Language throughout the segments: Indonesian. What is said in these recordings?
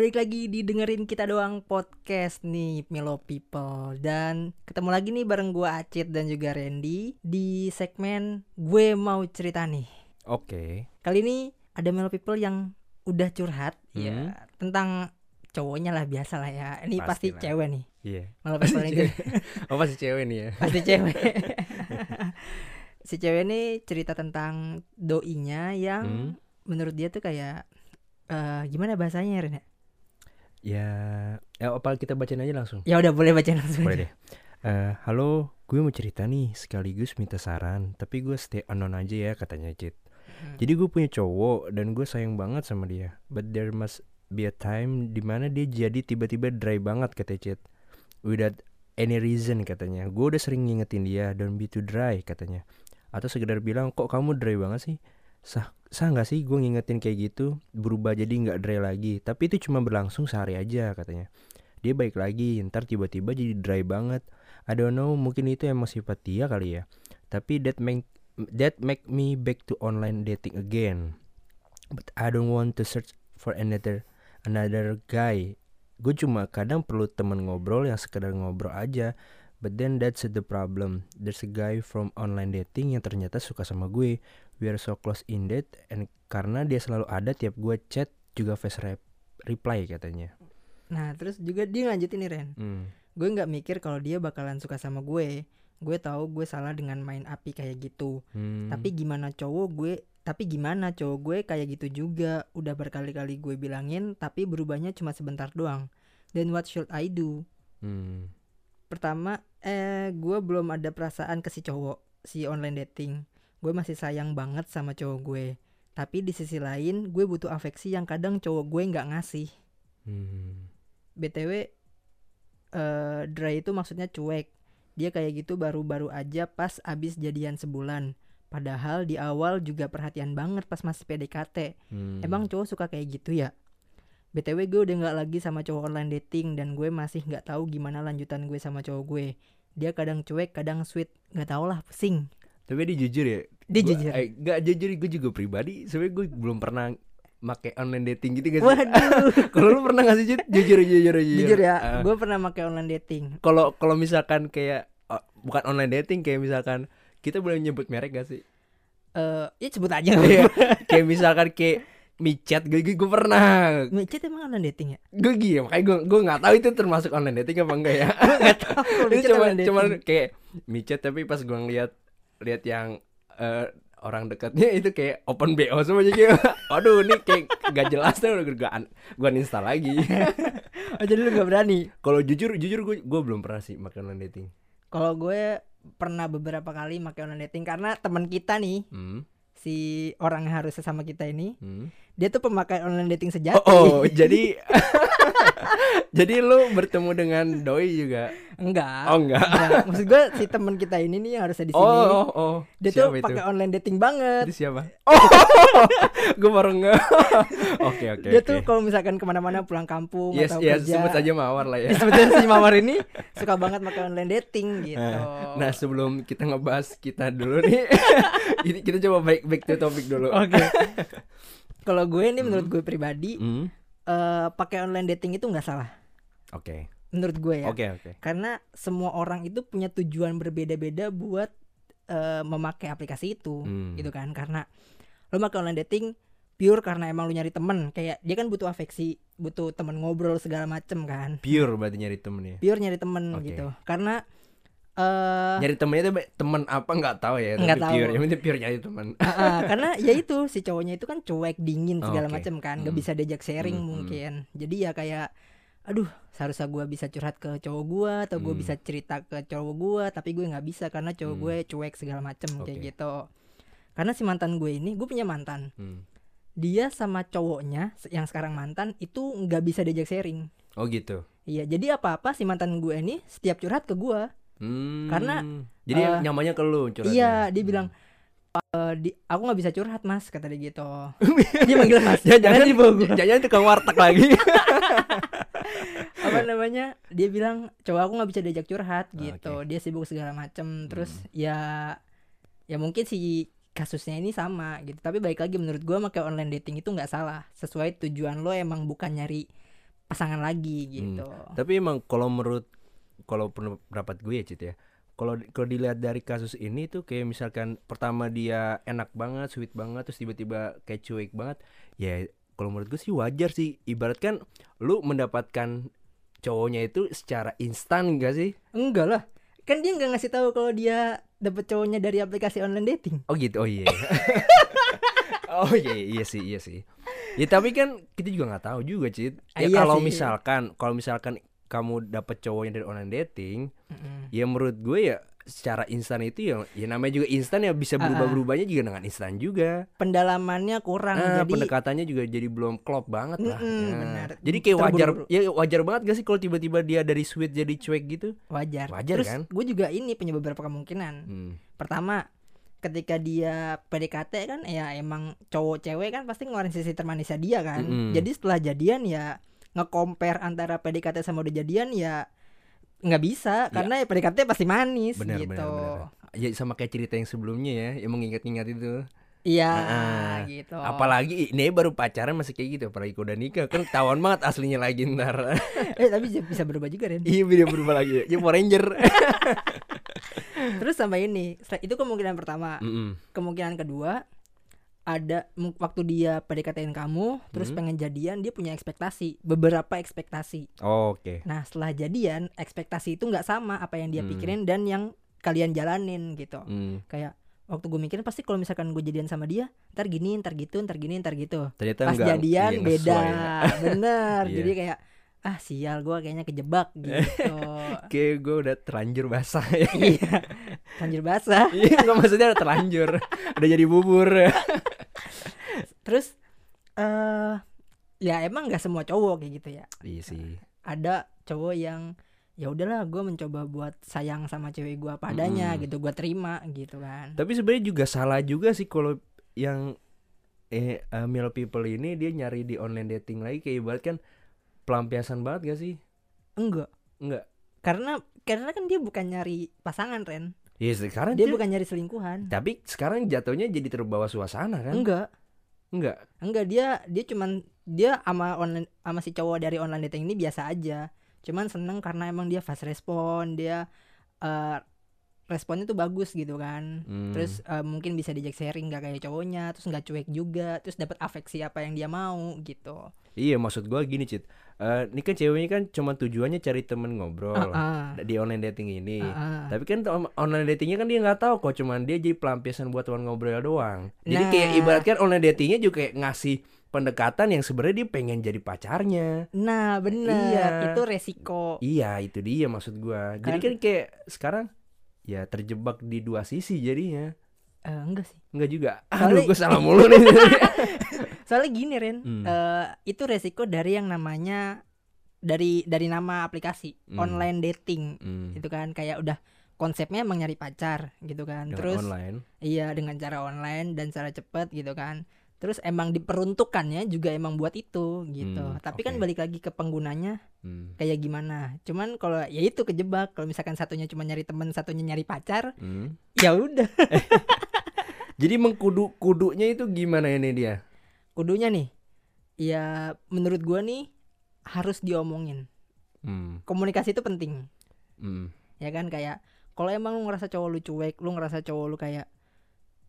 balik lagi didengerin kita doang podcast nih Melo People dan ketemu lagi nih bareng gue Acit dan juga Randy di segmen gue mau cerita nih. Oke. Kali ini ada Melo People yang udah curhat Hmm. ya tentang cowoknya lah biasa lah ya. Ini pasti, Pastilah. cewek nih. Iya. Melo People ini Oh pasti cewek nih ya. pasti cewek. si cewek ini cerita tentang doinya yang Hmm. menurut dia tuh kayak eh gimana bahasanya Ren? ya? Ya, ya apa kita bacain aja langsung. Ya udah boleh baca langsung. Boleh deh. Eh, halo, gue mau cerita nih sekaligus minta saran, tapi gue stay unknown aja ya katanya Cit. Hmm. Jadi gue punya cowok dan gue sayang banget sama dia. But there must be a time di mana dia jadi tiba-tiba dry banget kata Cit. Without any reason katanya. Gue udah sering ngingetin dia don't be too dry katanya. Atau sekedar bilang kok kamu dry banget sih? Sah sah nggak sih gue ngingetin kayak gitu berubah jadi nggak dry lagi. Tapi itu cuma berlangsung sehari aja katanya. Dia baik lagi, ntar tiba-tiba jadi dry banget. I don't know, mungkin itu emang sifat dia kali ya. Tapi that make that make me back to online dating again. But I don't want to search for another another guy. Gue cuma kadang perlu temen ngobrol yang sekedar ngobrol aja. But then that's the problem. There's a guy from online dating yang ternyata suka sama gue. We are so close in date and karena dia selalu ada tiap gue chat juga face rep reply katanya. Nah terus juga dia lanjutin nih Ren Hmm. Gue nggak mikir kalau dia bakalan suka sama gue Gue tahu gue salah dengan main api kayak gitu Hmm. Tapi gimana cowok gue Tapi gimana cowok gue kayak gitu juga Udah berkali-kali gue bilangin Tapi berubahnya cuma sebentar doang Then what should I do? Hmm. Pertama eh gue belum ada perasaan ke si cowok Si online dating. Gue masih sayang banget sama cowok gue. Tapi di sisi lain gue butuh afeksi yang kadang cowok gue nggak ngasih. Hmm. btw eh Dry itu maksudnya cuek. Dia kayak gitu baru-baru aja pas abis jadian sebulan. Padahal di awal juga perhatian banget pas masih PDKT Hmm. emang cowok suka kayak gitu ya btw gue udah nggak lagi sama cowok online dating dan gue masih nggak tahu gimana lanjutan gue sama cowok gue dia kadang cuek kadang sweet nggak tau lah pusing Tapi dia jujur ya. Dia Gua- jujur. Eh, gak jujur gue juga pribadi. Sebenarnya gue belum pernah make online dating gitu gak sih? waduh Kalau lu pernah gak sih Jit? Jujur jujur jujur. jujur ya Ah, gue pernah pakai online dating Kalau kalau misalkan kayak oh, bukan online dating kayak misalkan kita boleh nyebut merek gak sih? eh ya sebut aja Iya. kayak misalkan kayak micet gue gue, pernah. Micet emang online dating ya? Gue gitu makanya gue gue nggak tahu itu termasuk online dating apa enggak ya. Nggak tahu itu cuma dating. kayak micet tapi pas gue ngeliat lihat yang eh, orang dekatnya itu kayak open bo semua jadi waduh ini kayak gak jelas nih udah gue gue uninstall lagi. Oh jadi lu gak berani? Kalau jujur jujur gue gue belum pernah sih makan online dating. Kalau gue pernah beberapa kali pakai online dating karena teman kita nih hmm, si orang yang harus sama kita ini hmm. dia tuh pemakai online dating sejati. oh, oh jadi jadi lu bertemu dengan doi juga enggak. oh enggak Enggak. Maksud gue si teman kita ini nih yang harusnya di sini. oh oh, oh. dia tuh Siapa itu? pakai online dating banget. Itu siapa? Oh, gue baru nge. Oke oke. dia oke. tuh kalau misalkan ke mana-mana pulang kampung yes atau yes kerja. sebut saja mawar lah ya. Sebetulnya si Mawar ini suka banget pakai online dating gitu. Nah sebelum kita ngebahas kita dulu nih, ini kita coba back back to topik dulu. Oke. Kalau gue ini menurut gue pribadi Hmm, eh, pakai online dating itu nggak salah. Oke Menurut gue ya. oke oke. karena semua orang itu punya tujuan berbeda-beda buat eh, memakai aplikasi itu Hmm. gitu kan karena lo pakai online dating pure karena emang lu nyari temen kayak dia kan butuh afeksi butuh temen ngobrol segala macem kan Pure berarti nyari temen ya. pure nyari temen Oke. gitu karena eh Nyari temennya tuh temen apa nggak tahu ya. Nggak tahu. Pure yang penting pure nyari temen. ah, ah, karena ya itu si cowoknya itu kan cuek dingin segala Oke. macem kan nggak Hmm. bisa diajak sharing Hmm, hmm. mungkin jadi ya kayak aduh seharusnya gua bisa curhat ke cowok gua atau gue Hmm. bisa cerita ke cowok gua tapi gue nggak bisa karena cowok Hmm. gue cuek segala macem kayak Oke. gitu karena si mantan gue ini gue punya mantan Hmm. dia sama cowoknya yang sekarang mantan itu nggak bisa diajak sharing Oh gitu. iya jadi apa apa si mantan gue ini setiap curhat ke gua Hmm. Karena, jadi eh, nyamannya ke lu curhatnya. iya dia bilang "Eh, di, aku nggak bisa curhat mas kata dia gitu dia manggil mas Jangan gua. jangan tukang warteg lagi. apa namanya dia bilang cowok aku nggak bisa diajak curhat Ah, gitu oke. dia sibuk segala macem terus Hmm. ya ya mungkin si kasusnya ini sama gitu tapi baik lagi menurut gua pakai online dating itu nggak salah sesuai tujuan lo emang bukan nyari pasangan lagi gitu. Tapi emang kalau menurut kalau pendapat gue ya Cit ya. Kalau kalau dilihat dari kasus ini tuh kayak misalkan pertama dia enak banget, sweet banget terus tiba-tiba kayak cuek banget. Ya kalau menurut gue sih wajar sih. Ibarat kan lu mendapatkan cowoknya itu secara instan gak sih? Enggak lah. Kan dia nggak ngasih tahu kalau dia dapet cowoknya dari aplikasi online dating. Oh gitu. Oh iya. oh iya iya sih iya sih. Ya tapi kan kita juga nggak tahu juga, Cit. Ya Iya kalau misalkan kalau misalkan kamu dapet cowoknya dari online dating, Mm-mm. ya menurut gue ya secara instan itu ya ya namanya juga instan ya bisa Ah, ah. berubah-berubahnya juga dengan instan juga. Pendalamannya kurang Ah, jadi pendekatannya juga jadi belum klop banget lah. Mm-mm, Ya. benar. Jadi kayak wajar ya wajar banget gak sih kalau tiba-tiba dia dari sweet jadi cuek gitu? wajar. Wajar Terus kan? gue juga ini punya beberapa kemungkinan. Hmm. Pertama, ketika dia PDKT kan ya emang cowok cewek kan pasti ngeluarin sisi termanisnya dia kan. Mm-mm. Jadi setelah jadian ya nge-compare antara PDKT sama udah jadian ya nggak bisa karena ya PDKT pasti manis Benar, gitu. benar, benar. Ya sama kayak cerita yang sebelumnya ya, yang mengingat-ingat itu. Iya Ah, gitu. Apalagi ini baru pacaran masih kayak gitu, apalagi udah nikah kan tawan banget aslinya lagi ntar. eh tapi bisa- bisa berubah juga Ren. Iya dia berubah lagi. Ya Power Ranger. Terus sama ini, itu kemungkinan pertama. Mm-mm. Kemungkinan kedua ada waktu dia PDKT-in kamu terus Hmm. pengen jadian dia punya ekspektasi, beberapa ekspektasi. Oh, Oke. Nah, setelah jadian ekspektasi itu nggak sama apa yang dia Hmm. pikirin dan yang kalian jalanin gitu. Hmm. Kayak waktu gue mikirin pasti kalau misalkan gue jadian sama dia, ntar gini, ntar gitu, ntar gini, ntar gitu. Ternyata Pas enggak jadian iya, beda, ya. bener. Iya. Jadi kayak ah sial gue kayaknya kejebak gitu. Kayak gue udah terlanjur basah ya. iya, anjir basah. Iya, nggak maksudnya udah terlanjur. udah jadi bubur. Terus eh ya emang nggak semua cowok kayak gitu ya. iya sih. Ada cowok yang ya udahlah gue mencoba buat sayang sama cewek gue apa adanya Mm-mm. gitu gue terima gitu kan Tapi sebenarnya juga salah juga sih kalau yang eh uh, male people ini dia nyari di online dating lagi kayak ibarat kan pelampiasan banget gak sih? enggak Enggak. karena karena kan dia bukan nyari pasangan Ren Ya sekarang dia dia bukan nyari selingkuhan Tapi sekarang jatuhnya jadi terbawa suasana kan? enggak Enggak. enggak dia dia cuman dia sama online sama si cowok dari online dating ini biasa aja cuman seneng karena emang dia fast respon dia eh responnya tuh bagus gitu kan Hmm. terus eh, mungkin bisa diajak sharing nggak kayak cowoknya terus nggak cuek juga terus dapat afeksi apa yang dia mau gitu Iya maksud gua gini Cit Eh, Ini kan ceweknya kan cuma tujuannya cari temen ngobrol Ah, Di online dating ini ah, ah. Tapi kan on- online datingnya kan dia nggak tahu kok cuman dia jadi pelampiasan buat teman ngobrol doang. Jadi Nah. kayak ibaratkan online datingnya juga kayak ngasih pendekatan yang sebenarnya dia pengen jadi pacarnya. nah bener Iya. itu resiko Iya itu dia maksud gua. Jadi Kan- kan kayak sekarang ya terjebak di dua sisi jadinya. Eh, enggak sih Enggak juga. Soalnya- Aduh gue salah mulu nih. soalnya gini Ren Hmm. eh, itu resiko dari yang namanya dari dari nama aplikasi Hmm. online dating Hmm, itu kan kayak udah konsepnya emang nyari pacar gitu kan dengan terus online. iya dengan cara online dan cara cepet gitu kan terus emang diperuntukannya juga emang buat itu gitu Hmm, tapi kan oke. balik lagi ke penggunanya Hmm. kayak gimana cuman kalau ya itu kejebak kalau misalkan satunya cuma nyari temen satunya nyari pacar Hmm. ya udah Jadi mengkudu kudunya itu gimana ini dia? kudunya nih ya menurut gua nih harus diomongin Hmm. komunikasi itu penting Hmm. ya kan kayak kalau emang lu ngerasa cowok lu cuek lu ngerasa cowok lu kayak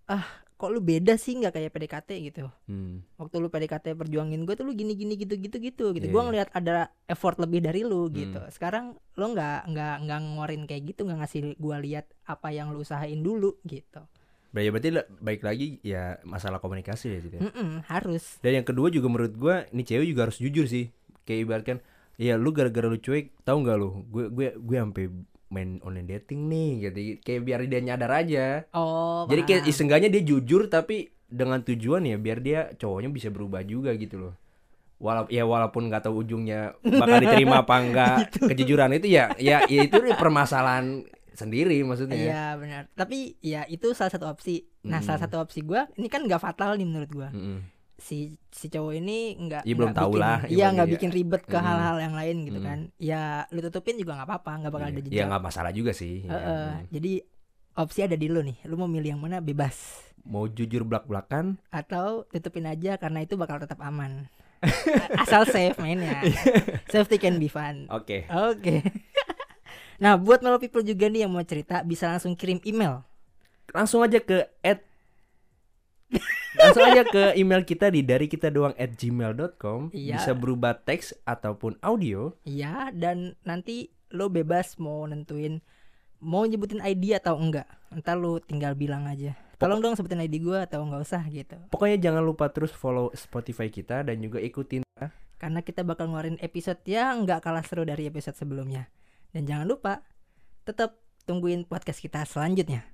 ah kok lu beda sih nggak kayak PDKT gitu Hmm. waktu lu PDKT perjuangin gue tuh lu gini gini gitu gitu gitu gitu Iya, gue iya. ngelihat ada effort lebih dari lu gitu Hmm. sekarang lu nggak nggak nggak ngorin kayak gitu nggak ngasih gua lihat apa yang lu usahain dulu gitu Berarti, berarti baik lagi ya masalah komunikasi ya gitu. ya. Mm-mm, harus Dan yang kedua juga menurut gua ini cewek juga harus jujur sih. Kayak ibaratkan ya lu gara-gara lu cuek, tahu nggak lu? Gue gue gue sampai main online dating nih gitu. Kayak biar dia nyadar aja. oh Jadi kayak paham. isenggannya dia jujur tapi dengan tujuan ya biar dia cowoknya bisa berubah juga gitu loh. Walau ya walaupun nggak tahu ujungnya bakal diterima apa enggak kejujuran itu ya ya ya itu permasalahan sendiri maksudnya. Iya benar. Tapi ya itu salah satu opsi. Nah Mm. salah satu opsi gua ini kan nggak fatal nih menurut gua. Mm-mm. Si si cowok ini nggak Iya, belum tahu bikin- lah, Iya nggak ya. bikin ribet ke Mm. hal-hal yang lain gitu Mm. kan. Ya lu tutupin juga nggak apa-apa, nggak bakal Iya. ada Ya jejak. nggak masalah juga sih. ya. Heeh. Mm. Jadi opsi ada di lu nih. Lu mau milih yang mana bebas Mau jujur belak-belakan atau tutupin aja karena itu bakal tetap aman. Asal safe mainnya. Safety can be fun. Oke. Oke. nah, buat Melo people juga nih yang mau cerita bisa langsung kirim email. Langsung aja ke at Langsung aja ke email kita di dari kita doang at gmail.com Iya. Bisa berubah teks ataupun audio Iya, dan nanti lo bebas mau nentuin mau nyebutin ID atau enggak. Entar lo tinggal bilang aja. Tolong dong sebutin ID gua atau enggak usah gitu. Pokoknya jangan lupa terus follow Spotify kita dan juga ikutin Karena kita bakal ngeluarin episode yang enggak kalah seru dari episode sebelumnya. Dan jangan lupa tetap tungguin podcast kita selanjutnya.